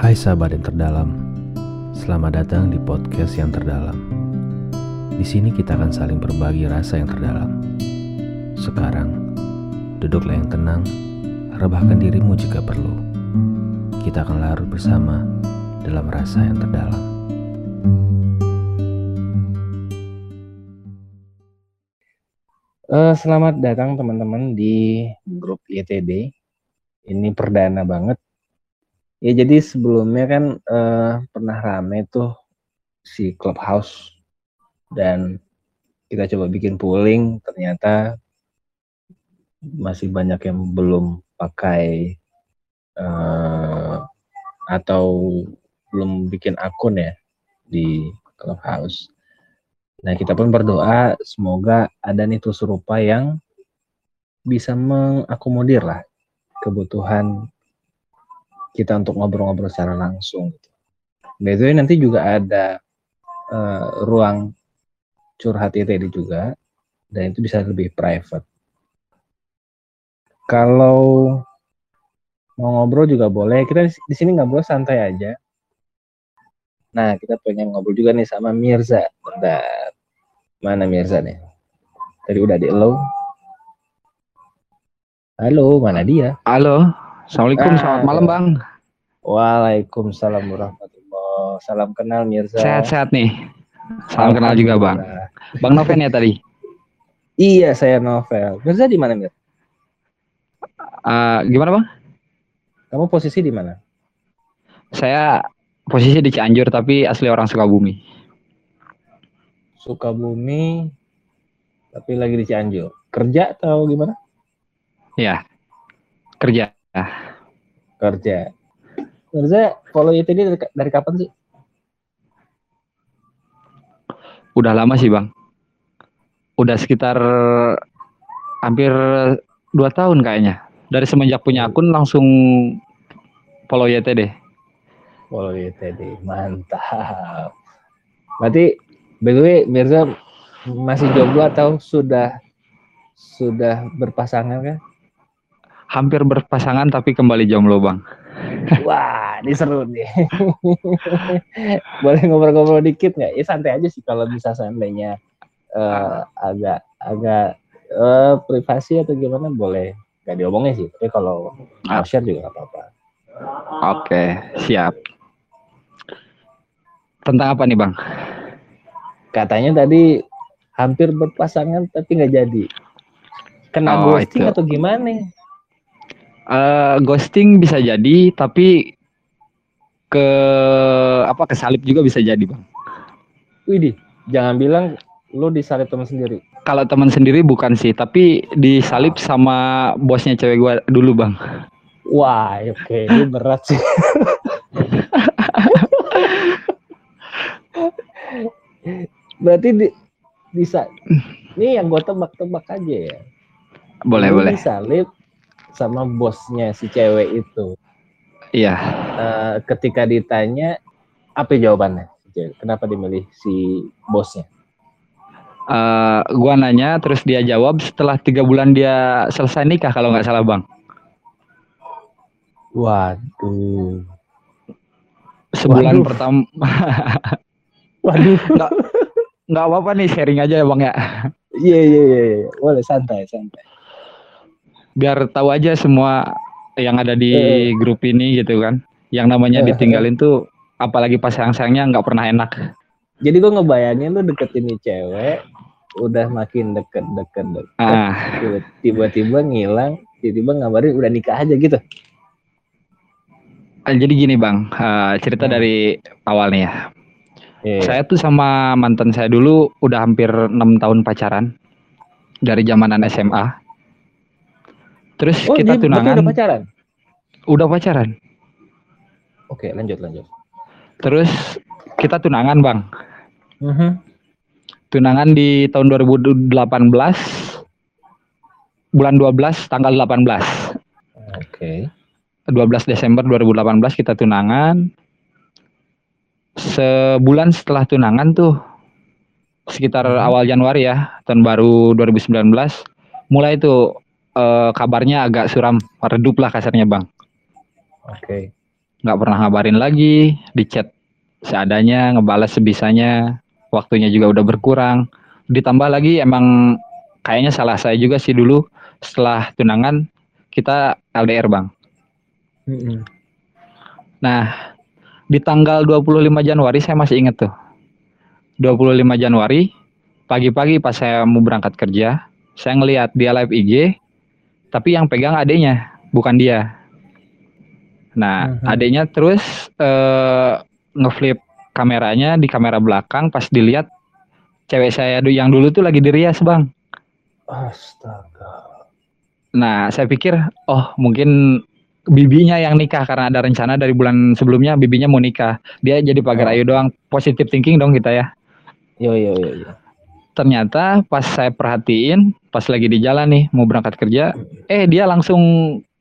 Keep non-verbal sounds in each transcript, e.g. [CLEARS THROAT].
Hai sahabat yang terdalam, selamat datang di podcast yang terdalam. Di sini kita akan saling berbagi rasa yang terdalam. Sekarang, duduklah yang tenang, rebahkan dirimu jika perlu. Kita akan larut bersama dalam rasa yang terdalam. Eh, selamat datang teman-teman di grup YTD. Ini perdana banget. Ya jadi sebelumnya kan eh, pernah rame tuh si Clubhouse dan kita coba bikin polling ternyata masih banyak yang belum pakai eh, atau belum bikin akun ya di Clubhouse. Nah, kita pun berdoa semoga ada nih tuh serupa yang bisa mengakomodir lah kebutuhan kita untuk ngobrol-ngobrol secara langsung. Gitu. By nanti juga ada uh, ruang curhat ITD juga, dan itu bisa lebih private. Kalau mau ngobrol juga boleh, kita di sini ngobrol santai aja. Nah, kita pengen ngobrol juga nih sama Mirza. Bentar. Mana Mirza nih? Tadi udah di hello. Halo, mana dia? Halo, Assalamualaikum, Ah, selamat malam Bang. Waalaikumsalam warahmatullahi Salam kenal Mirza. Sehat-sehat nih. Salam kenal juga Bang. Bang Noven ya tadi. Iya, saya Novel. Mirza di mana, Mir? Eh, gimana Bang? Kamu posisi di mana? Saya posisi di Cianjur tapi asli orang Sukabumi. Sukabumi, tapi lagi di Cianjur. Kerja atau gimana? Ya, kerja. Kerja. Mirza, follow ITD dari, dari kapan sih? Udah lama sih Bang. Udah sekitar hampir dua tahun kayaknya. Dari semenjak punya akun langsung follow YTD. Follow ITD, mantap. Berarti, by the way, Mirza masih jomblo atau sudah sudah berpasangan kan? Hampir berpasangan tapi kembali jomblo Bang. [LAUGHS] Wah, ini seru nih. [LAUGHS] Boleh ngobrol-ngobrol dikit nggak? Ya santai aja sih kalau bisa seandainya eh, agak agak eh, privasi atau gimana boleh nggak diomongin sih. Tapi kalau mau share juga nggak apa-apa. Oke, siap. Tentang apa nih Bang? Katanya tadi hampir berpasangan tapi nggak jadi. Kena Oh, ghosting itu. atau gimana? Eh, ghosting bisa jadi, tapi ke apa kesalip juga bisa jadi bang. Widih, jangan bilang lu disalip teman sendiri. Kalau teman sendiri bukan sih, tapi disalip sama bosnya cewek gua dulu bang. Wah, oke, ini berat sih. Berarti di, bisa. Ini yang gue tebak-tebak aja ya. Boleh Lu boleh. Disalip sama bosnya si cewek itu. Iya. Eh, ketika ditanya, apa jawabannya? Kenapa dimilih si bosnya? Eh, gua nanya, terus dia jawab setelah tiga bulan dia selesai nikah kalau nggak salah bang. Waduh. Sebulan Waduh. pertama [LAUGHS] Waduh. [LAUGHS] nggak apa-apa nih sharing aja ya bang ya. Iya, iya, iya. iya. Boleh, santai, santai. Biar tahu aja semua yang ada di Eh. grup ini gitu kan. Yang namanya Eh. ditinggalin tuh apalagi pas sayang-sayangnya nggak pernah enak. Jadi gue ngebayangin lu deketin nih cewek, udah makin deket, deket, deket. Ah, tiba-tiba ngilang, tiba-tiba ngabarin udah nikah aja gitu. jadi gini bang, eh, cerita Hmm. dari awal nih ya. Iya. Saya tuh sama mantan saya dulu udah hampir enam tahun pacaran dari zamanan SMA. Terus oh, kita berarti tunangan, udah pacaran? udah pacaran. Oke, lanjut lanjut. Terus kita tunangan bang, Mhm. tunangan di tahun 2018 bulan 12 tanggal 18. Oke. 12 Desember 2018 kita tunangan. Sebulan setelah tunangan tuh sekitar Hmm. awal Januari ya, tahun baru 2019, mulai tuh eh, kabarnya agak suram, redup lah kasarnya bang. Oke. nggak pernah ngabarin lagi di chat seadanya ngebalas sebisanya waktunya juga udah berkurang ditambah lagi emang kayaknya salah saya juga sih dulu setelah tunangan kita LDR bang Mm-mm. nah di tanggal 25 Januari saya masih inget tuh 25 Januari pagi-pagi pas saya mau berangkat kerja saya ngelihat dia live IG tapi yang pegang adiknya bukan dia nah Mhm. adiknya terus eh, ngeflip kameranya di kamera belakang pas dilihat cewek saya yang dulu tuh lagi dirias bang Astaga. nah saya pikir oh mungkin bibinya yang nikah karena ada rencana dari bulan sebelumnya bibinya mau nikah dia jadi pagar Oh. ayu doang positive thinking dong kita ya Yo yo yo yo. ternyata pas saya perhatiin pas lagi di jalan nih mau berangkat kerja eh dia langsung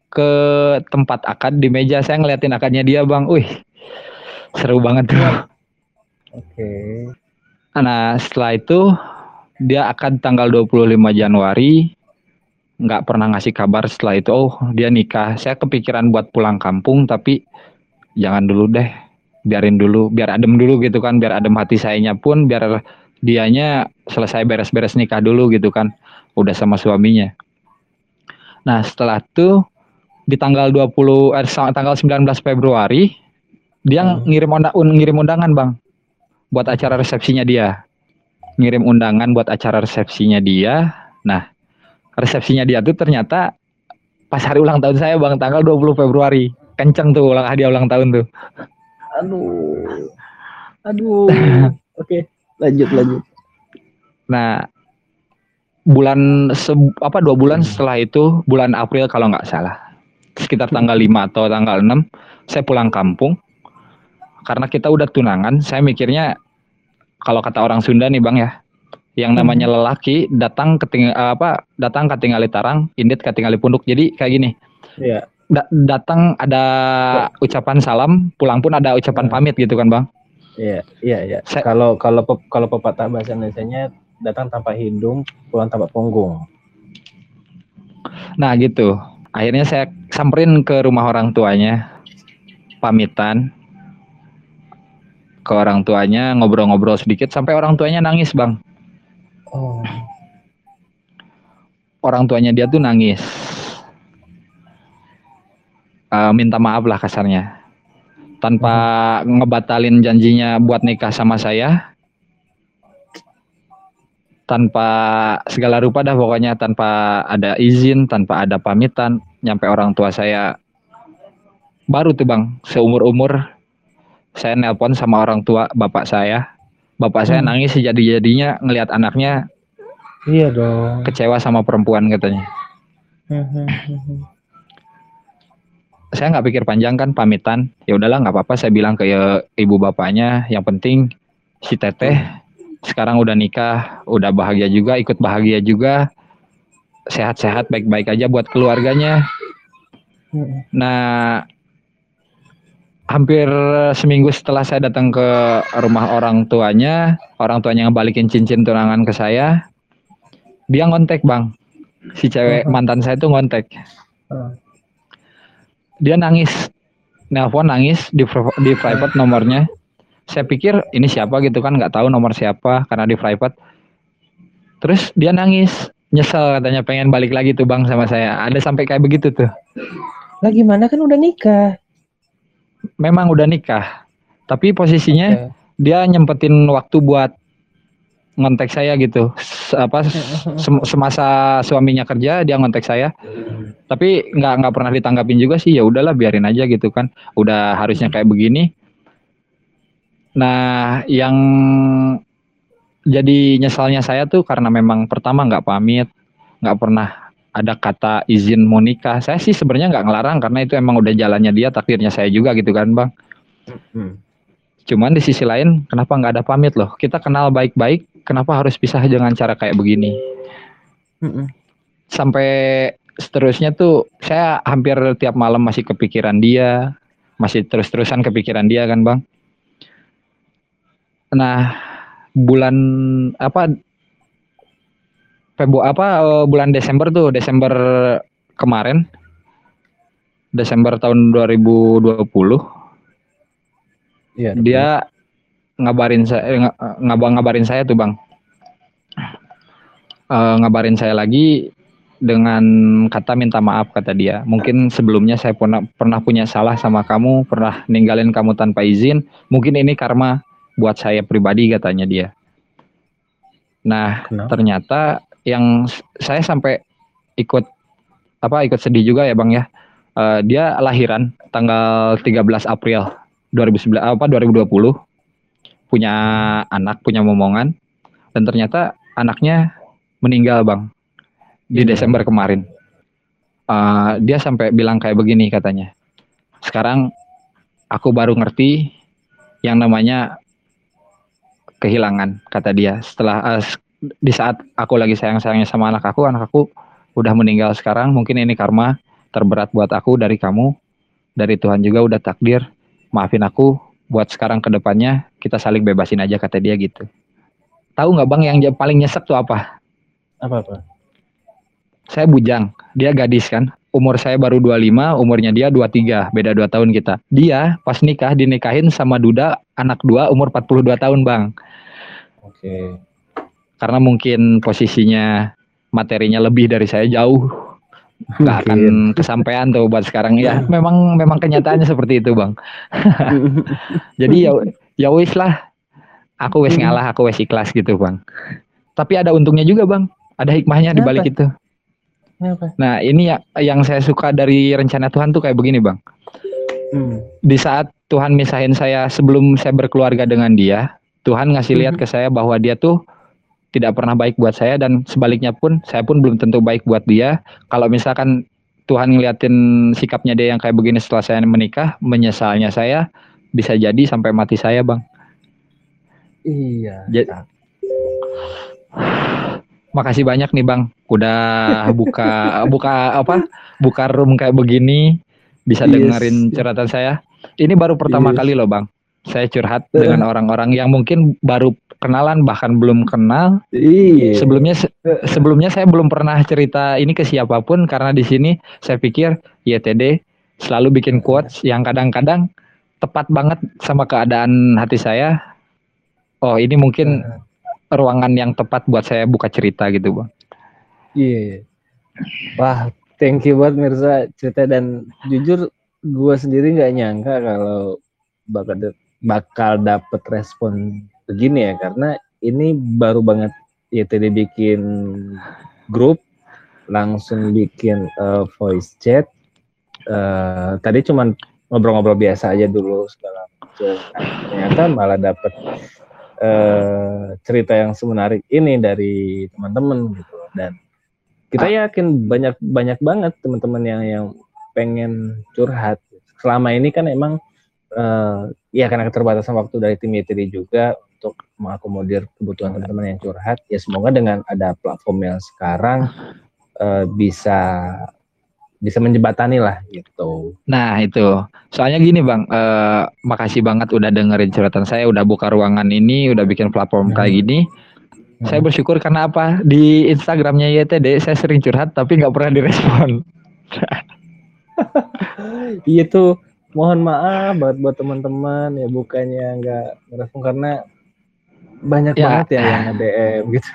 ke tempat akad di meja. Saya ngeliatin akadnya dia bang. Wih seru banget tuh. Oke. nah setelah itu dia akad tanggal 25 Januari. Nggak pernah ngasih kabar setelah itu. Oh dia nikah. Saya kepikiran buat pulang kampung tapi jangan dulu deh. Biarin dulu. Biar adem dulu gitu kan. Biar adem hati sayanya pun. Biar dianya selesai beres-beres nikah dulu gitu kan udah sama suaminya nah setelah itu di tanggal 20 eh, tanggal 19 Februari dia Hmm. ngirim onda- un- ngirim undangan bang buat acara resepsinya dia ngirim undangan buat acara resepsinya dia nah resepsinya dia tuh ternyata pas hari ulang tahun saya bang tanggal 20 Februari kenceng tuh ulang hadiah ulang tahun tuh Aduh. [LAUGHS] Aduh. Oke, lanjut lanjut. Nah, bulan se- apa dua bulan Hmm. setelah itu, bulan April kalau nggak salah, sekitar tanggal 5 atau tanggal 6, saya pulang kampung. Karena kita udah tunangan, saya mikirnya kalau kata orang Sunda nih Bang ya, yang namanya lelaki datang keting apa datang ketinggali tarang, indit ketinggali punduk. Jadi kayak gini, Iya. da- datang ada ucapan salam, pulang pun ada ucapan Hmm. pamit gitu kan Bang. Iya, iya, iya. Kalau kalau kalau pepatah bahasa Indonesia datang tanpa hidung, pulang tanpa punggung. Nah gitu. Akhirnya saya samperin ke rumah orang tuanya, pamitan ke orang tuanya, ngobrol-ngobrol sedikit sampai orang tuanya nangis bang. Oh. Orang tuanya dia tuh nangis, Eh, minta maaf lah kasarnya, tanpa ngebatalin janjinya buat nikah sama saya, tanpa segala rupa dah pokoknya tanpa ada izin, tanpa ada pamitan, nyampe orang tua saya baru tuh bang seumur umur saya nelpon sama orang tua bapak saya, bapak saya Hmm. nangis sejadi jadinya ngelihat anaknya Iya dong. kecewa sama perempuan katanya. Saya nggak pikir panjang kan pamitan, ya udahlah nggak apa-apa saya bilang ke ya, ibu bapaknya, yang penting si teteh sekarang udah nikah, udah bahagia juga, ikut bahagia juga, sehat-sehat baik-baik aja buat keluarganya. Nah, hampir seminggu setelah saya datang ke rumah orang tuanya, orang tuanya ngebalikin cincin tunangan ke saya, dia ngontek bang, si cewek mantan saya tuh ngontek, Hmm. dia nangis, nelpon nangis di private nomornya. Saya pikir ini siapa gitu kan, nggak tahu nomor siapa karena di private. Terus dia nangis, nyesel katanya pengen balik lagi tuh bang sama saya. Ada sampai kayak begitu tuh. Lah gimana kan udah nikah? Memang udah nikah, tapi posisinya Oke. dia nyempetin waktu buat ngontek saya gitu. Apa [LAUGHS] sem- semasa suaminya kerja dia ngontek saya. Tapi nggak nggak pernah ditanggapin juga sih. Ya udahlah biarin aja gitu kan. Udah harusnya kayak begini. Nah, yang jadi nyesalnya saya tuh karena memang pertama nggak pamit, nggak pernah ada kata izin mau nikah. Saya sih sebenarnya nggak ngelarang karena itu emang udah jalannya dia, takdirnya saya juga gitu kan, Bang. Hmm. Cuman di sisi lain, kenapa nggak ada pamit loh? Kita kenal baik-baik, kenapa harus pisah dengan cara kayak begini? Mm-mm. Sampai seterusnya tuh saya hampir tiap malam masih kepikiran dia, masih terus-terusan kepikiran dia kan bang. Nah bulan apa Februari apa eh, bulan Desember tuh Desember kemarin Desember tahun 2020 Iya. Dia ngabarin saya eh, ngabang ngabarin saya tuh bang. Uh, ngabarin saya lagi dengan kata minta maaf kata dia. Mungkin sebelumnya saya pernah pernah punya salah sama kamu, pernah ninggalin kamu tanpa izin. Mungkin ini karma buat saya pribadi katanya dia. Nah, Kenapa? ternyata yang saya sampai ikut apa ikut sedih juga ya Bang ya. Uh, dia lahiran tanggal 13 April 2019 apa 2020 punya anak, punya momongan dan ternyata anaknya meninggal, Bang. Di hmm. Desember kemarin. Uh, dia sampai bilang kayak begini katanya. Sekarang aku baru ngerti yang namanya kehilangan kata dia. Setelah uh, di saat aku lagi sayang-sayangnya sama anak aku anak aku udah meninggal sekarang. Mungkin ini karma terberat buat aku dari kamu dari Tuhan juga udah takdir. Maafin aku buat sekarang ke depannya kita saling bebasin aja kata dia gitu. Tahu nggak bang yang paling nyesek tuh apa? Apa apa? Saya bujang. Dia gadis kan umur saya baru 25 umurnya dia 23 beda 2 tahun kita. Dia pas nikah dinikahin sama duda anak dua umur 42 tahun bang. Oke. Okay karena mungkin posisinya materinya lebih dari saya jauh. Nggak akan kesampaian tuh buat sekarang. Ya memang memang kenyataannya seperti itu bang. [LAUGHS] Jadi ya ya wis lah. Aku wis ngalah aku wis ikhlas gitu bang. Tapi ada untungnya juga bang. Ada hikmahnya di balik itu nah ini ya yang saya suka dari rencana Tuhan tuh kayak begini bang hmm. di saat Tuhan misahin saya sebelum saya berkeluarga dengan dia Tuhan ngasih lihat hmm. ke saya bahwa dia tuh tidak pernah baik buat saya dan sebaliknya pun saya pun belum tentu baik buat dia. Kalau misalkan Tuhan ngeliatin sikapnya dia yang kayak begini setelah saya menikah, menyesalnya saya bisa jadi sampai mati saya, Bang. Iya. Jadi, makasih banyak nih, Bang. Udah buka [LAUGHS] buka apa? Buka room kayak begini bisa yes. dengerin curhatan saya. Ini baru pertama yes. kali loh, Bang. Saya curhat dengan orang-orang yang mungkin baru kenalan bahkan belum kenal. Iya. Sebelumnya sebelumnya saya belum pernah cerita ini ke siapa pun karena di sini saya pikir YTD selalu bikin quotes yang kadang-kadang tepat banget sama keadaan hati saya. Oh, ini mungkin ruangan yang tepat buat saya buka cerita gitu, Bang. Iya. Wah, thank you buat Mirza cerita dan jujur gue sendiri nggak nyangka kalau bakal bakal dapet respon begini ya karena ini baru banget YTD bikin grup langsung bikin uh, voice chat uh, tadi cuman ngobrol-ngobrol biasa aja dulu segala macam ternyata malah dapet uh, cerita yang semenarik ini dari teman-teman gitu. Dan kita yakin banyak banyak banget teman-teman yang yang pengen curhat. Selama ini kan emang uh, ya karena keterbatasan waktu dari tim YTD juga untuk mengakomodir kebutuhan teman-teman yang curhat ya semoga dengan ada platform yang sekarang uh, bisa bisa menjembatani lah gitu. Nah itu, soalnya gini bang, uh, makasih banget udah dengerin curhatan saya, udah buka ruangan ini, udah bikin platform hmm. kayak gini. Hmm. Saya bersyukur karena apa? Di Instagramnya YTD saya sering curhat tapi nggak pernah direspon. [LAUGHS] iya tuh, mohon maaf buat buat teman-teman ya bukannya nggak merespon karena banyak ya. banget ya yang nge-DM gitu.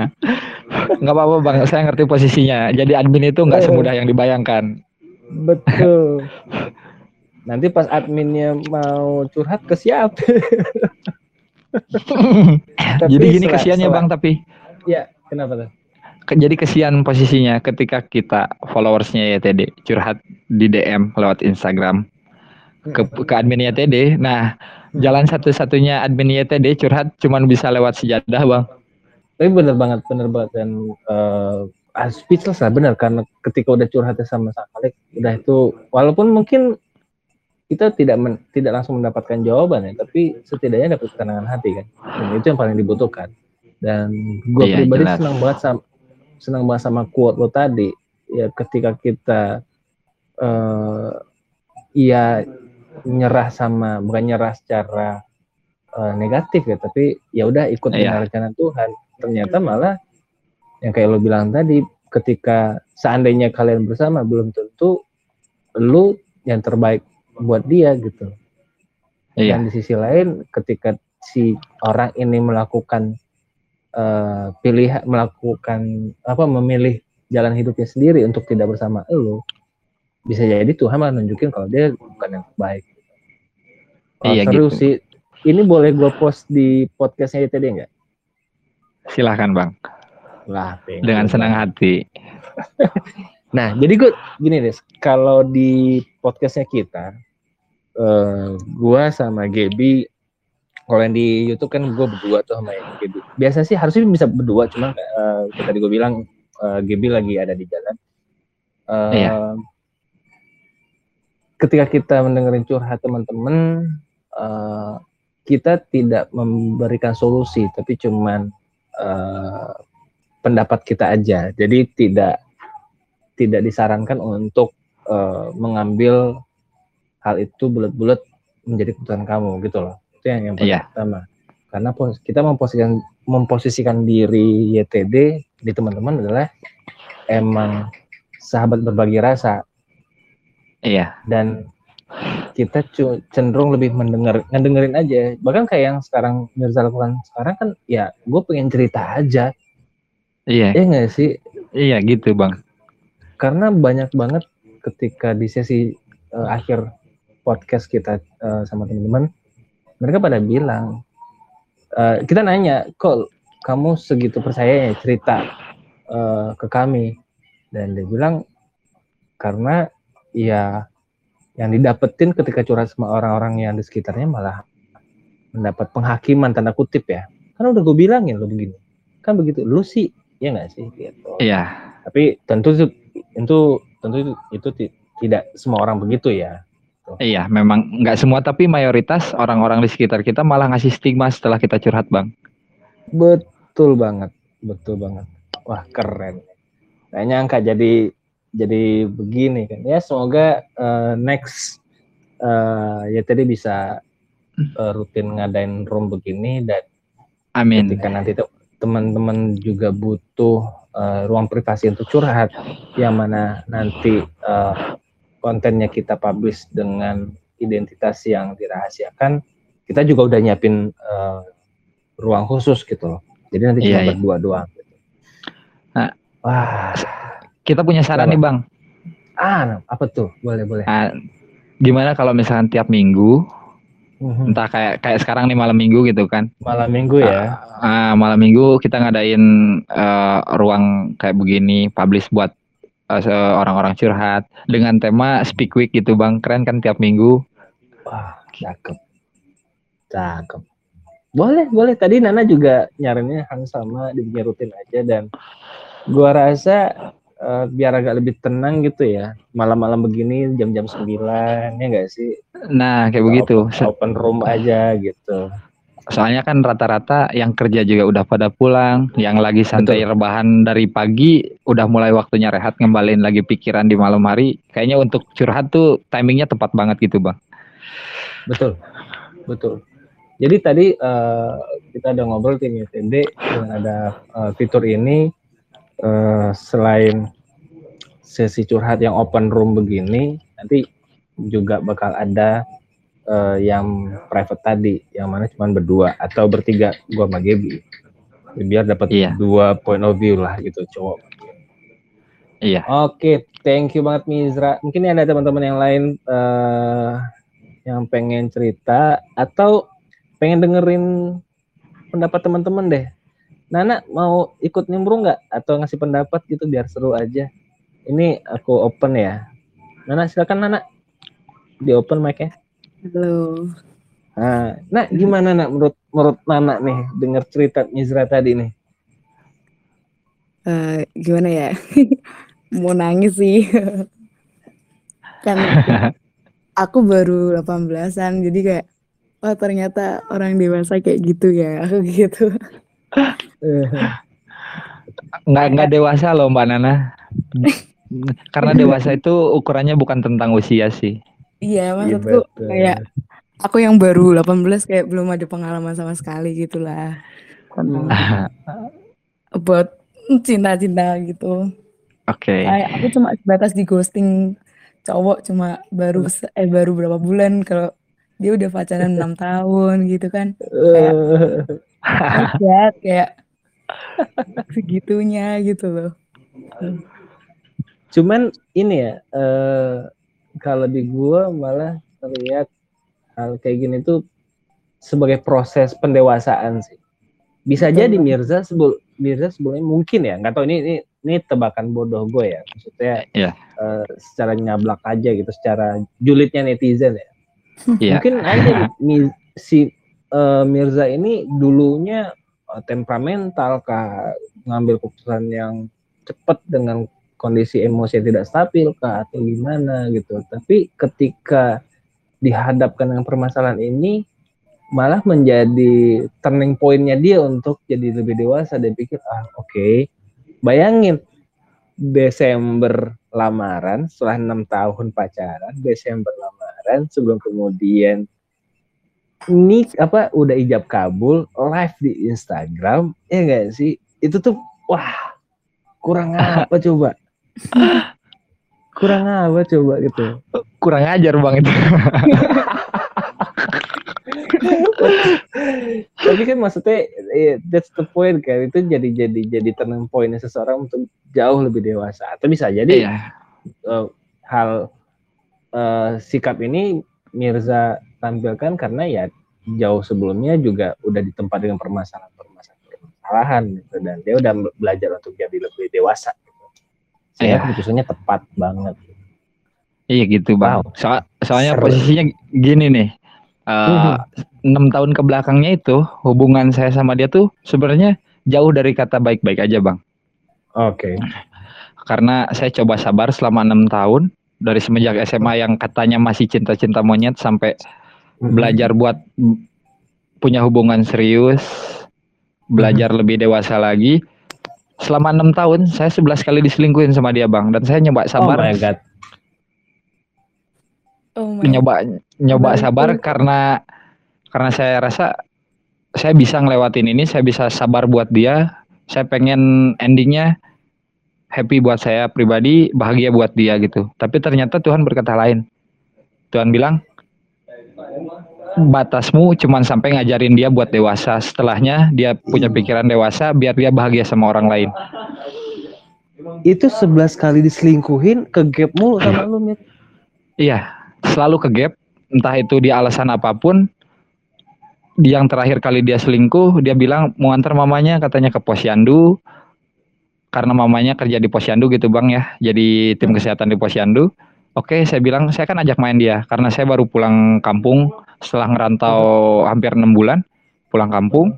[LAUGHS] nggak apa-apa bang, saya ngerti posisinya. Jadi admin itu nggak semudah yang dibayangkan. Betul. [LAUGHS] Nanti pas adminnya mau curhat ke siapa? [LAUGHS] Jadi gini kesiannya bang tapi. Ya, kenapa tuh? Jadi kesian posisinya ketika kita followersnya YTD curhat di DM lewat Instagram ke, ke admin YTD. Nah, jalan satu-satunya admin YTD curhat cuman bisa lewat sejadah bang tapi bener banget bener banget. Dan uh, speechless lah bener. Karena ketika udah curhatnya sama Sakalik udah itu walaupun mungkin kita tidak men, tidak langsung mendapatkan jawaban ya tapi setidaknya dapat ketenangan hati kan. Dan itu yang paling dibutuhkan. Dan gue iya, pribadi jelas. senang banget sama senang banget sama quote lo tadi. Ya ketika kita uh, ya nyerah sama bukan nyerah secara uh, negatif ya tapi ya udah ikut yeah. rencana Tuhan ternyata malah yang kayak lo bilang tadi ketika seandainya kalian bersama belum tentu lu yang terbaik buat dia gitu Iya. Dan di sisi lain ketika si orang ini melakukan uh, pilihan melakukan apa memilih jalan hidupnya sendiri untuk tidak bersama lo bisa jadi Tuhan malah nunjukin kalau dia bukan yang baik. Oh, Iya, seru gitu. sih. Ini boleh gue post di podcastnya ITD nggak? Silahkan bang, Lah, dengan senang hati. [LAUGHS] Nah, jadi gue gini deh, kalau di podcastnya kita, eh gue sama Gaby, kalau yang di YouTube kan gue berdua tuh sama yang Gaby. Biasa sih harusnya bisa berdua, cuma kayak tadi gue bilang eh, Gaby lagi ada di jalan. Eh, Iya. Ketika kita mendengarin curhat teman-teman, eh, kita tidak memberikan solusi, tapi cuman eh, pendapat kita aja. Jadi tidak tidak disarankan untuk eh, mengambil hal itu bulat-bulat menjadi keputusan kamu gitu loh. Itu yang yang Iya. pertama. Karena pos- kita memposisikan memposisikan diri YTD di teman-teman adalah emang sahabat berbagi rasa Iya, dan kita cenderung lebih mendengar ngedengerin aja. Bahkan kayak yang sekarang Mirza lakukan sekarang kan ya gue pengen cerita aja. Iya, ya nggak sih? Iya gitu bang. karena banyak banget ketika di sesi eh, akhir podcast kita eh, sama teman-teman mereka pada bilang eh, kita nanya kok kamu segitu percaya ya cerita eh, ke kami? Dan dia bilang karena ya yang didapetin ketika curhat sama orang-orang yang di sekitarnya malah mendapat penghakiman tanda kutip ya. Kan udah gue bilangin lo begini. Kan begitu. Lu sih ya nggak sih? Gitu. Iya, tapi tentu itu tentu tentu itu, itu ti- tidak semua orang begitu ya. Iya. Memang nggak semua, tapi mayoritas orang-orang di sekitar kita malah ngasih stigma setelah kita curhat bang. betul banget. Betul banget. Wah keren. Nggak nyangka jadi jadi begini kan ya semoga eh, next eh, ya tadi bisa eh, rutin ngadain room begini dan Amin. ketika nanti te- teman-teman juga butuh eh, ruang privasi untuk curhat yang mana nanti eh, kontennya kita publish dengan identitas yang dirahasiakan kita juga udah nyiapin eh, ruang khusus gitu loh jadi nanti Iya, cuma iya. berdua doang gitu. Nah. wah Kita punya saran nih bang. ah apa tuh boleh boleh Nah, gimana kalau misalkan tiap minggu, Mhm. entah kayak kayak sekarang nih malam minggu gitu kan? malam minggu ya Ah, malam minggu kita ngadain eh, ruang kayak begini, publish buat se- orang-orang curhat dengan tema Speak Week gitu bang. Keren kan tiap minggu? wah cakep cakep boleh boleh tadi Nana juga nyarinya hal sama dibikin rutin aja dan gua rasa eh, biar agak lebih tenang gitu ya malam-malam begini jam-jam 9 ya enggak sih Nah kayak begitu. open, open room aja gitu Soalnya kan rata-rata yang kerja juga udah pada pulang, yang lagi santai rebahan dari pagi, udah mulai waktunya rehat ngembalin lagi pikiran di malam hari. Kayaknya untuk curhat tuh timingnya tepat banget gitu bang. betul betul jadi tadi eh, kita udah ngobrol tim YTD dengan ada eh, fitur ini eh, selain sesi curhat yang open room begini nanti juga bakal ada eh, yang private tadi yang mana cuma berdua atau bertiga gua sama Gaby biar dapat Iya. dua point of view lah gitu cowok Iya. Oke, thank you banget Mizra. Mungkin ada teman-teman yang lain eh, yang pengen cerita atau pengen dengerin pendapat teman-teman deh. Nana mau ikut nimbrung nggak atau ngasih pendapat gitu biar seru aja. Ini aku open ya. Nana silakan Nana. Di open mic-nya. Halo. Nah, nah gimana Nak menurut menurut Nana nih dengar cerita Mizra tadi nih? Eh, gimana ya? [LAUGHS] Mau nangis sih. [LAUGHS] kan [LAUGHS] aku baru 18-an jadi kayak wah ternyata orang dewasa kayak gitu ya. Aku gitu. Nggak nggak dewasa loh mbak Nana. Karena dewasa itu ukurannya bukan tentang usia sih. Iya, Iya, maksudku betul. kayak aku yang baru 18 kayak belum ada pengalaman sama sekali gitu lah. Tentang buat cinta-cinta gitu. Oke. Kayak aku cuma sebatas di ghosting cowok cuma baru se- eh baru berapa bulan kalau dia udah pacaran enam [LAUGHS] tahun gitu kan [LAUGHS] kayak kaget kayak segitunya gitu loh Cuman ini ya, eh, kalau di gua malah terlihat hal kayak gini tuh sebagai proses pendewasaan sih. Bisa Betul jadi. Mirza sebel Mirza sebelumnya mungkin ya, nggak tahu ini ini ini tebakan bodoh gue ya. Maksudnya Iya. eh, secara nyablak aja gitu, secara julidnya netizen ya. [LAUGHS] Iya. Mungkin aja nih, si eh, Mirza ini dulunya eh, temperamental kah, ngambil keputusan yang cepat dengan kondisi emosi yang tidak stabil kah atau gimana gitu. Tapi ketika dihadapkan dengan permasalahan ini malah menjadi turning pointnya dia untuk jadi lebih dewasa. Dan pikir ah oke bayangin Desember lamaran setelah enam tahun pacaran Desember lamaran sebelum kemudian ini apa udah ijab kabul live di Instagram ya enggak sih? Itu tuh wah kurang [LAUGHS] apa coba [LAUGHS] kurang apa coba gitu Kurang ajar bang itu. [LAUGHS] tapi kan maksudnya eh, that's the point kan itu jadi jadi jadi turning pointnya seseorang untuk jauh lebih dewasa atau bisa jadi Iya. eh, hal eh, sikap ini Mirza tampilkan karena ya jauh sebelumnya juga udah ditempat dengan permasalahan-permasalahan gitu dan dia udah belajar untuk jadi lebih dewasa. Sehingga Iya. keputusannya tepat banget. Iya gitu bang. Wow. So- soalnya Seru. posisinya gini nih. Eh, Mhm. Enam tahun ke belakangnya itu hubungan saya sama dia tuh sebenarnya jauh dari kata baik-baik aja bang. Oke. Karena saya coba sabar selama enam tahun dari semenjak SMA yang katanya masih cinta-cinta monyet sampai Mhm. belajar buat punya hubungan serius, belajar lebih dewasa lagi. Selama enam tahun saya 11 kali diselingkuhin sama dia bang. Dan saya nyoba Oh sabar my god. oh my nyoba nyoba Benar sabar karena karena saya rasa saya bisa ngelewatin ini saya bisa sabar buat dia. Saya pengen endingnya happy buat saya pribadi bahagia buat dia gitu. Tapi ternyata Tuhan berkata lain. Tuhan bilang batasmu cuman sampai ngajarin dia buat dewasa setelahnya dia punya pikiran dewasa biar dia bahagia sama orang lain Itu 11 kali diselingkuhin ke gap mulu sama lu, Mir. Iya, selalu ke gap, entah itu dia alasan apa pun. Di yang terakhir kali dia selingkuh, dia bilang mau antar mamanya katanya ke posyandu. Karena mamanya kerja di posyandu gitu bang ya, jadi tim kesehatan di posyandu. Oke, saya bilang saya kan ajak main dia, karena saya baru pulang kampung setelah ngerantau hampir enam bulan, pulang kampung.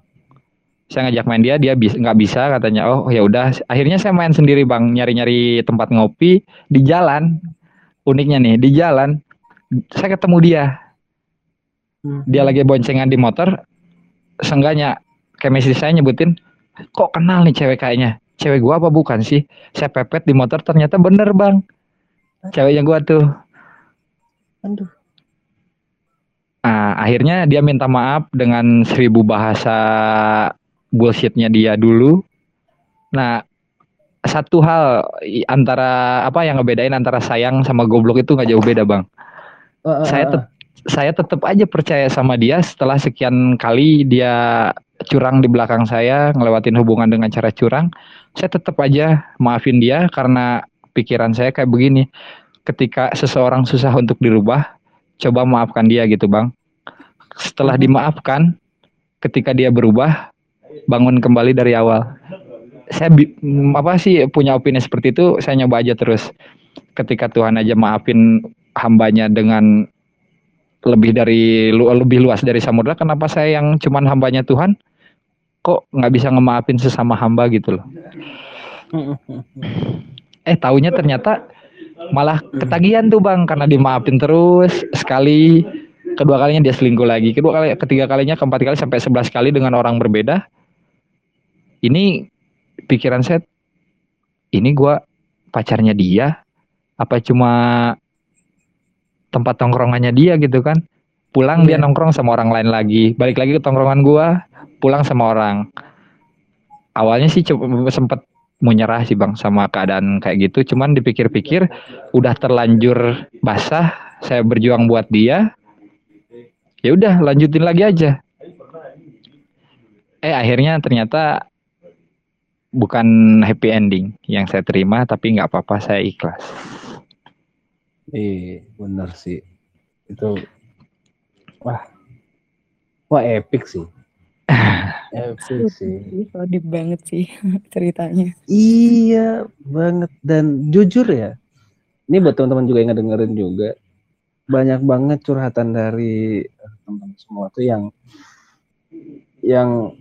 Saya ngajak main dia, dia bis- nggak bisa katanya. Oh ya udah, akhirnya saya main sendiri bang, nyari-nyari tempat ngopi di jalan. Uniknya nih di jalan, saya ketemu dia. Dia lagi boncengan di motor. Seenggaknya chemistry saya nyebutin, kok kenal nih cewek kayaknya. Cewek gua apa bukan sih? Saya pepet di motor ternyata bener bang. Ceweknya gua tuh. Aduh. Nah, akhirnya dia minta maaf dengan seribu bahasa bullshitnya dia dulu. Nah, satu hal antara apa yang ngebedain antara sayang sama goblok itu nggak jauh beda bang. Eh, eh, Saya eh, tet- saya tetap aja percaya sama dia setelah sekian kali dia curang di belakang saya, ngelewatin hubungan dengan cara curang. Saya tetap aja maafin dia karena pikiran saya kayak begini. Ketika seseorang susah untuk dirubah, coba maafkan dia gitu, Bang. Setelah dimaafkan, ketika dia berubah, bangun kembali dari awal. Saya apa sih punya opini seperti itu, saya nyoba aja terus. Ketika Tuhan aja maafin hambanya dengan lebih dari lu- lebih luas dari samudra kenapa saya yang cuman hambanya Tuhan kok nggak bisa ngemaafin sesama hamba gitu loh eh taunya ternyata malah ketagihan tuh bang karena dimaafin terus sekali kedua kalinya dia selingkuh lagi. Kedua kali ketiga kalinya keempat kali sampai sebelas kali dengan orang berbeda. Ini pikiran saya ini gua pacarnya dia apa cuma tempat tongkrongannya dia gitu kan? Pulang dia Iya. nongkrong sama orang lain lagi. Balik lagi ke tongkrongan gua pulang sama orang. Awalnya sih sempet mau nyerah sih bang sama keadaan kayak gitu. Cuman dipikir-pikir udah terlanjur basah saya berjuang buat dia ya udah lanjutin lagi aja eh akhirnya ternyata bukan happy ending yang saya terima tapi nggak apa-apa saya ikhlas Iya, bener sih. Itu wah. Wah, epic sih. [LAUGHS] epic sih. Deep banget sih [LAUGHS] ceritanya. Iya, banget dan jujur ya. Ini buat teman-teman juga yang ngedengerin juga. Banyak banget curhatan dari eh, teman-teman semua tuh yang yang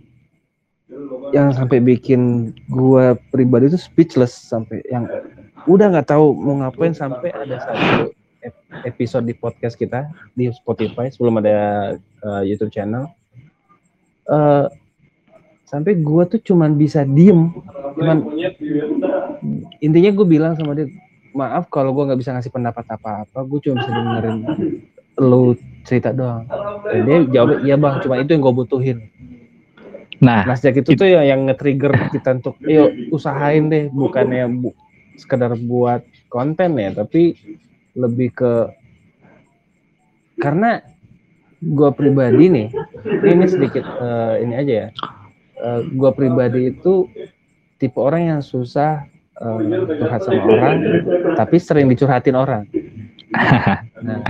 yang sampai bikin gua pribadi tuh speechless sampai yang udah nggak tahu mau ngapain sampai ada satu ep- episode di podcast kita di Spotify sebelum ada uh, YouTube channel. Eh sampai gua tuh cuman bisa diem. Cuman intinya gue bilang sama dia maaf kalau gua nggak bisa ngasih pendapat apa-apa gue cuma bisa dengerin lu cerita doang. Dan dia jawab iya bang cuma itu yang gue butuhin. Nah Nah sejak itu tuh ya yang nge-trigger kita untuk yuk usahain deh bukannya bu, sekedar buat konten ya tapi lebih ke karena gua pribadi nih ini sedikit eh, ini aja ya. Eh, gua pribadi itu tipe orang yang susah eh, curhat sama orang tapi sering dicurhatin orang [LAUGHS] nah,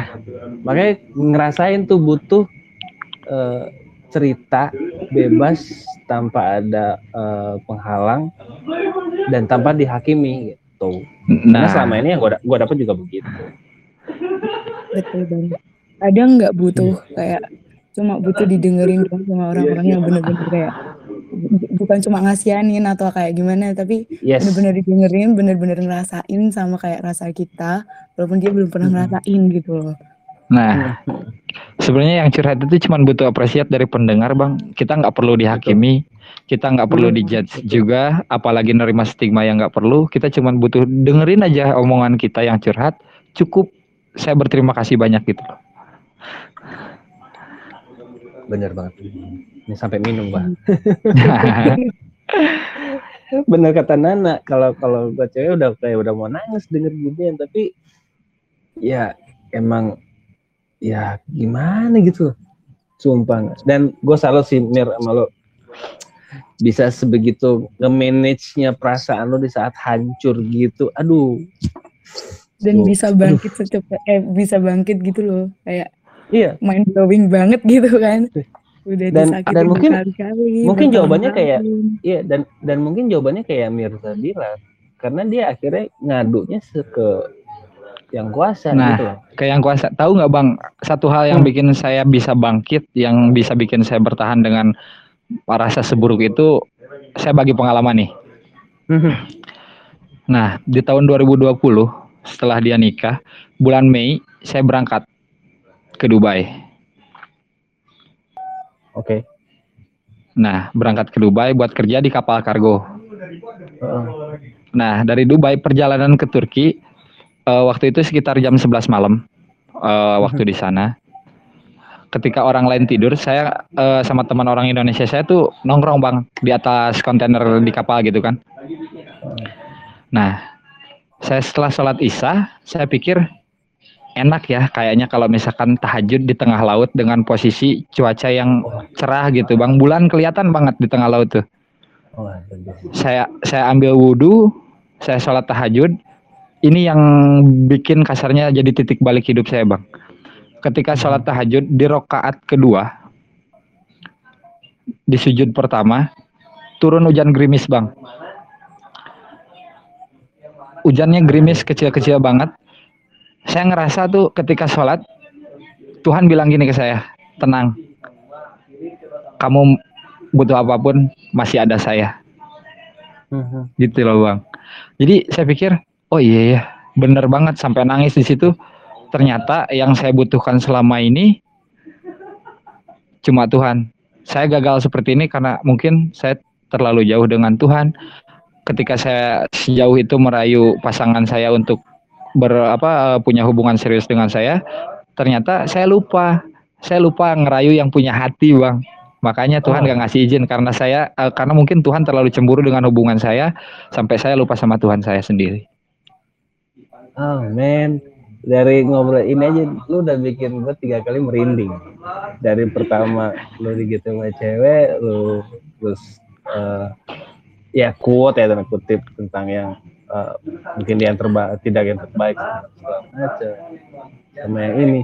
makanya ngerasain tuh butuh eh, cerita bebas tanpa ada eh, penghalang dan tanpa dihakimi gitu. Karena nah selama ini yang gua, gua dapat juga begitu. Betul banget. Kadang nggak butuh kayak cuma butuh didengerin doang sama orang-orang yang bener-bener kayak bukan cuma ngasihanin atau kayak gimana tapi Yes. bener-bener didengerin bener-bener ngerasain sama kayak rasa kita walaupun dia belum pernah ngerasain gitu loh. Nah sebenarnya yang curhat itu cuma butuh apresiat dari pendengar bang. Kita nggak perlu dihakimi kita nggak perlu dijudge juga apalagi nerima stigma yang nggak perlu. Kita cuma butuh dengerin aja omongan kita yang curhat cukup. Saya berterima kasih banyak gitu loh. Bener banget. Ini sampai minum, Bang. [LAUGHS] Bener kata Nana, kalau kalau gua cewek udah kayak udah mau nangis denger ginian, tapi ya emang ya gimana gitu. Sumpah. Dan gue salut sih Mir sama lo bisa sebegitu nge-manage-nya perasaan lo di saat hancur gitu. Aduh. dan Tuh. bisa bangkit secepat eh bisa bangkit gitu loh kayak Iya, mind blowing banget gitu kan udah Dan- dan mungkin- mungkin jawabannya kayak-. Iya dan dan mungkin jawabannya kayak Mirza bilang karena dia akhirnya ngadunya se- ke yang kuasa Nah. gitu loh. kayak yang kuasa tahu nggak bang satu hal yang Hmm. bikin saya bisa bangkit yang bisa bikin saya bertahan dengan rasa seburuk itu saya bagi pengalaman nih nah di tahun 2020 setelah dia nikah bulan Mei saya berangkat ke Dubai Oke. nah berangkat ke Dubai buat kerja di kapal kargo Heeh. Nah, dari Dubai perjalanan ke Turki eh, waktu itu sekitar jam 11 malam eh, waktu di sana. Ketika orang lain tidur, saya eh, sama teman orang Indonesia saya tuh nongkrong bang di atas kontainer di kapal gitu kan. Nah, saya setelah sholat isya, saya pikir enak ya kayaknya kalau misalkan tahajud di tengah laut dengan posisi cuaca yang cerah gitu bang. Bulan kelihatan banget di tengah laut tuh saya saya ambil wudhu, saya sholat tahajud. Ini yang bikin kasarnya jadi titik balik hidup saya bang. Ketika sholat tahajud di rokaat kedua, di sujud pertama, turun hujan gerimis bang. Hujannya gerimis kecil-kecil banget. Saya ngerasa tuh ketika sholat, Tuhan bilang gini ke saya, tenang. Kamu butuh apa pun masih ada saya Mhm. gitu loh bang. Jadi saya pikir, oh iya ya, bener banget sampai nangis di situ. Ternyata yang saya butuhkan selama ini cuma Tuhan. Saya gagal seperti ini karena mungkin saya terlalu jauh dengan Tuhan. Ketika saya sejauh itu merayu pasangan saya untuk ber apa eh, punya hubungan serius dengan saya, ternyata saya lupa. Saya lupa ngerayu yang punya hati, Bang. Makanya Tuhan Oh. gak ngasih izin karena saya eh, karena mungkin Tuhan terlalu cemburu dengan hubungan saya sampai saya lupa sama Tuhan saya sendiri. Oh man, dari ngobrol ini aja lu udah bikin gue tiga kali merinding dari pertama lu gitu sama cewek lu terus uh, ya quote ya tanda kutip tentang yang uh, mungkin yang terbaik tidak yang terbaik macam sama yang ini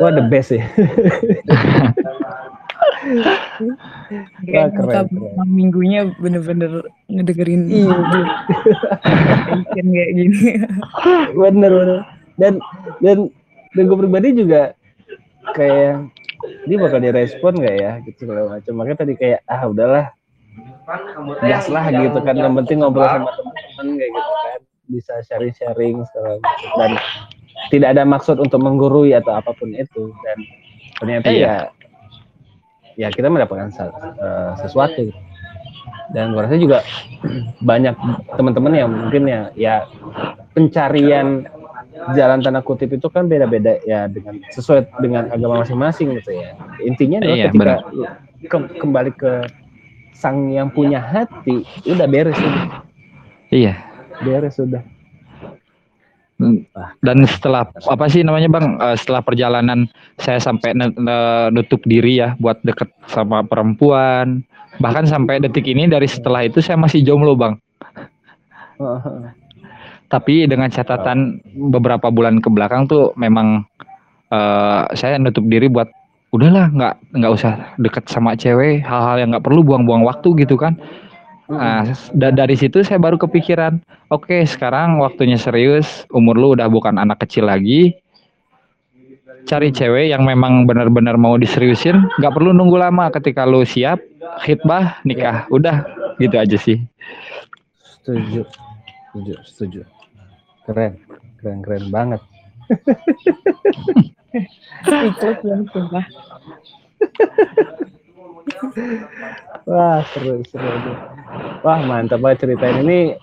wah the best ya [LAUGHS] Kayak keren, keren. minggunya bener-bener ngedengerin iya. kayak gini. [LAUGHS] bener bener. Dan dan dan gue pribadi juga kayak dia bakal direspon gak ya gitu segala macam. Makanya tadi kayak ah udahlah gas lah gitu kan yang penting ngobrol sama teman-teman kayak gitu kan. Bisa sharing-sharing segala dan tidak ada maksud untuk menggurui atau apa pun itu. Dan ternyata eh, ya ya kita mendapatkan uh, sesuatu gitu. dan gue rasa juga [CLEARS THROAT] banyak teman-teman yang mungkin ya ya pencarian jalan tanda kutip itu kan beda-beda ya dengan sesuai dengan agama masing-masing gitu ya. Intinya adalah iya, ketika ke, kembali ke sang yang punya hati udah beres udah. iya. Beres sudah dan setelah apa sih namanya bang? Uh, setelah perjalanan saya sampai nutup diri ya buat deket sama perempuan. Bahkan sampai detik ini dari setelah itu saya masih jomblo bang. [LAUGHS] Tapi dengan catatan beberapa bulan ke belakang tuh memang uh, saya nutup diri buat udahlah nggak nggak usah deket sama cewek hal-hal yang nggak perlu buang-buang waktu gitu kan Nah, da dari situ saya baru kepikiran, oke okay, sekarang waktunya serius, umur lu udah bukan anak kecil lagi. Cari cewek yang memang benar-benar mau diseriusin, nggak perlu nunggu lama ketika lu siap, khidbah, nikah, udah gitu aja sih. Setuju, setuju, setuju. Keren, keren, keren banget. Ikut yang Wah seru seru. Wah mantap banget ceritain ini.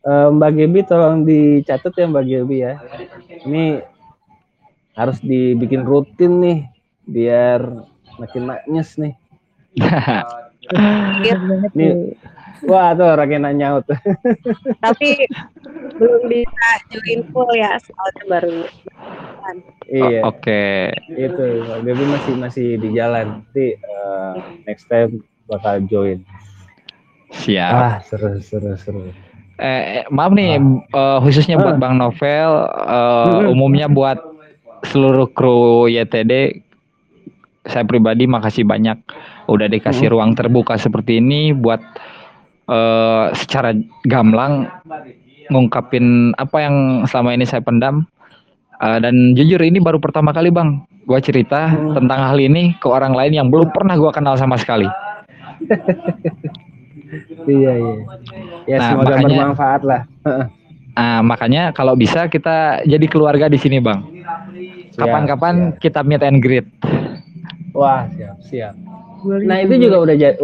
Uh, Mbak Gebi tolong dicatat ya Mbak Gebi ya. Ini harus dibikin rutin nih biar makin maknyes nih. [LAUGHS] nih Wah tuh orangnya nyaut. [LAUGHS] Tapi belum bisa join full ya soalnya baru. Iya. Oh, Oke. Okay. Itu Gaby masih masih di jalan. Nanti uh, next time bakal join. Siap. Ah seru seru seru. Eh, maaf nih ah. uh, khususnya ah. buat Bang Novel, uh, umumnya buat seluruh kru YTD saya pribadi makasih banyak udah dikasih hmm. ruang terbuka seperti ini buat uh, secara gamblang ngungkapin apa yang selama ini saya pendam. Uh, dan jujur ini baru pertama kali bang gue cerita hmm. tentang hal ini ke orang lain yang belum pernah gue kenal sama sekali. [LAUGHS] Iya iya. Ya nah, semoga makanya, bermanfaat lah. Nah, makanya kalau bisa kita jadi keluarga di sini bang. Kapan-kapan kita meet and greet. Wah siap siap. Nah itu juga. udah jadi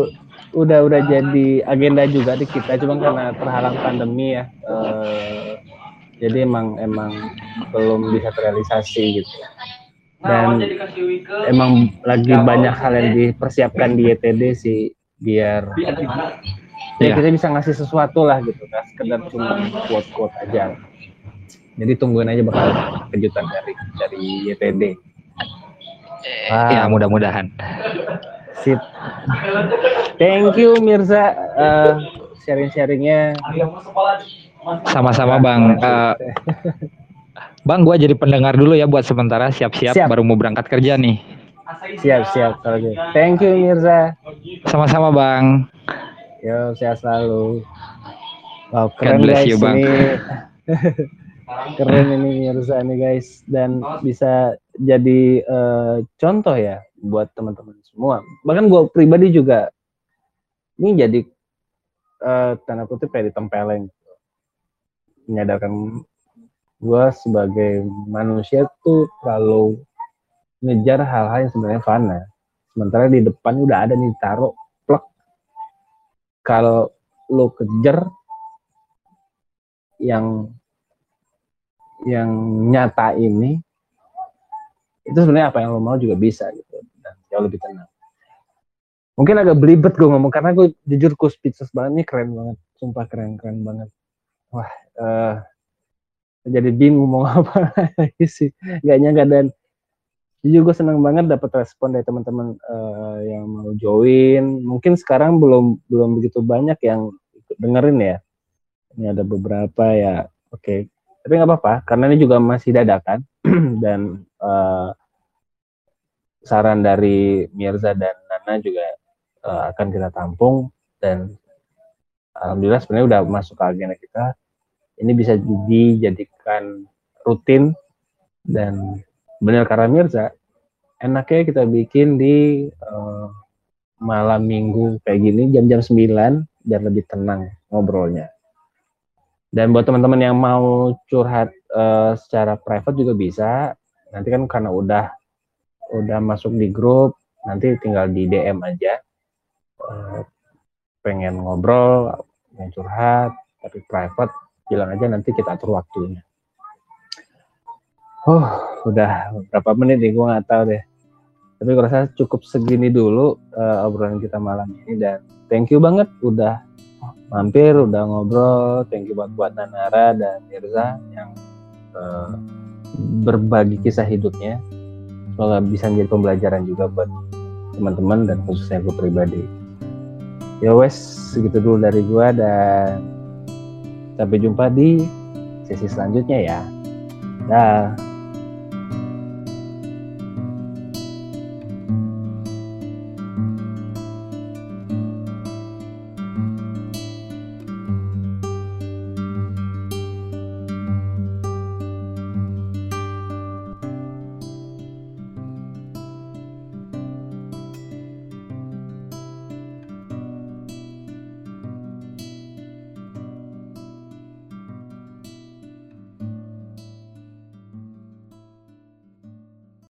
udah udah jadi agenda juga di kita cuma karena terhalang pandemi ya uh, jadi emang emang belum bisa terrealisasi gitu dan emang lagi banyak hal yang dipersiapkan di ETD sih biar ya kita bisa ngasih sesuatu lah gitu kan sekedar cuma quote quote aja jadi tungguin aja bakal kejutan dari dari YTD. Wow. Ya mudah-mudahan. Sip. Thank you Mirza uh, sharing-sharingnya. Sama-sama Bang. Uh, bang, gua jadi pendengar dulu ya buat sementara. Siap-siap Siap. baru mau berangkat kerja nih. Siap-siap kalau gitu. Thank you Mirza. Sama-sama Bang. Yo, sehat selalu. Wow, keren God bless guys you, bang. ini. [LAUGHS] keren ini Mirza nih guys dan bisa jadi uh, contoh ya buat teman-teman semua. Bahkan gue pribadi juga ini jadi uh, tanda kutip kayak ditempeleng menyadarkan gue sebagai manusia tuh terlalu ngejar hal-hal yang sebenarnya fana. Sementara di depan udah ada nih taruh plek. Kalau lo kejar yang yang nyata ini itu sebenarnya apa yang lo mau juga bisa gitu jauh lebih tenang. Mungkin agak belibet gue ngomong karena gue jujur gue speechless banget. Nih keren banget. Sumpah keren keren banget. Wah uh, jadi bingung mau apa [LAUGHS] lagi sih. Gak nyangka dan jujur gue senang banget dapat respon dari teman-teman uh, yang mau join. Mungkin sekarang belum belum begitu banyak yang dengerin ya. Ini ada beberapa ya. Oke. Okay. tapi nggak apa-apa karena ini juga masih dadakan. [CLEARS THROAT] Dan uh, saran dari Mirza dan Nana juga uh, akan kita tampung. Dan alhamdulillah sebenarnya udah masuk ke agenda kita. Ini bisa dijadikan rutin. Dan benar karena Mirza enaknya kita bikin di uh, malam minggu kayak gini jam-jam 9 biar lebih tenang ngobrolnya. Dan buat teman-teman yang mau curhat uh, secara private juga bisa. Nanti kan karena udah udah masuk di grup nanti tinggal di DM aja. Uh, pengen ngobrol pengen curhat tapi private bilang aja nanti kita atur waktunya. Oh udah berapa menit nih gue nggak tahu deh. Tapi gue rasa cukup segini dulu uh, obrolan kita malam ini dan thank you banget udah mampir udah ngobrol. Thank you buat buat Nanara dan Mirza yang uh, berbagi kisah hidupnya semoga bisa menjadi pembelajaran juga buat teman-teman dan khususnya gue pribadi. Ya wes segitu dulu dari gue dan sampai jumpa di sesi selanjutnya ya. Dah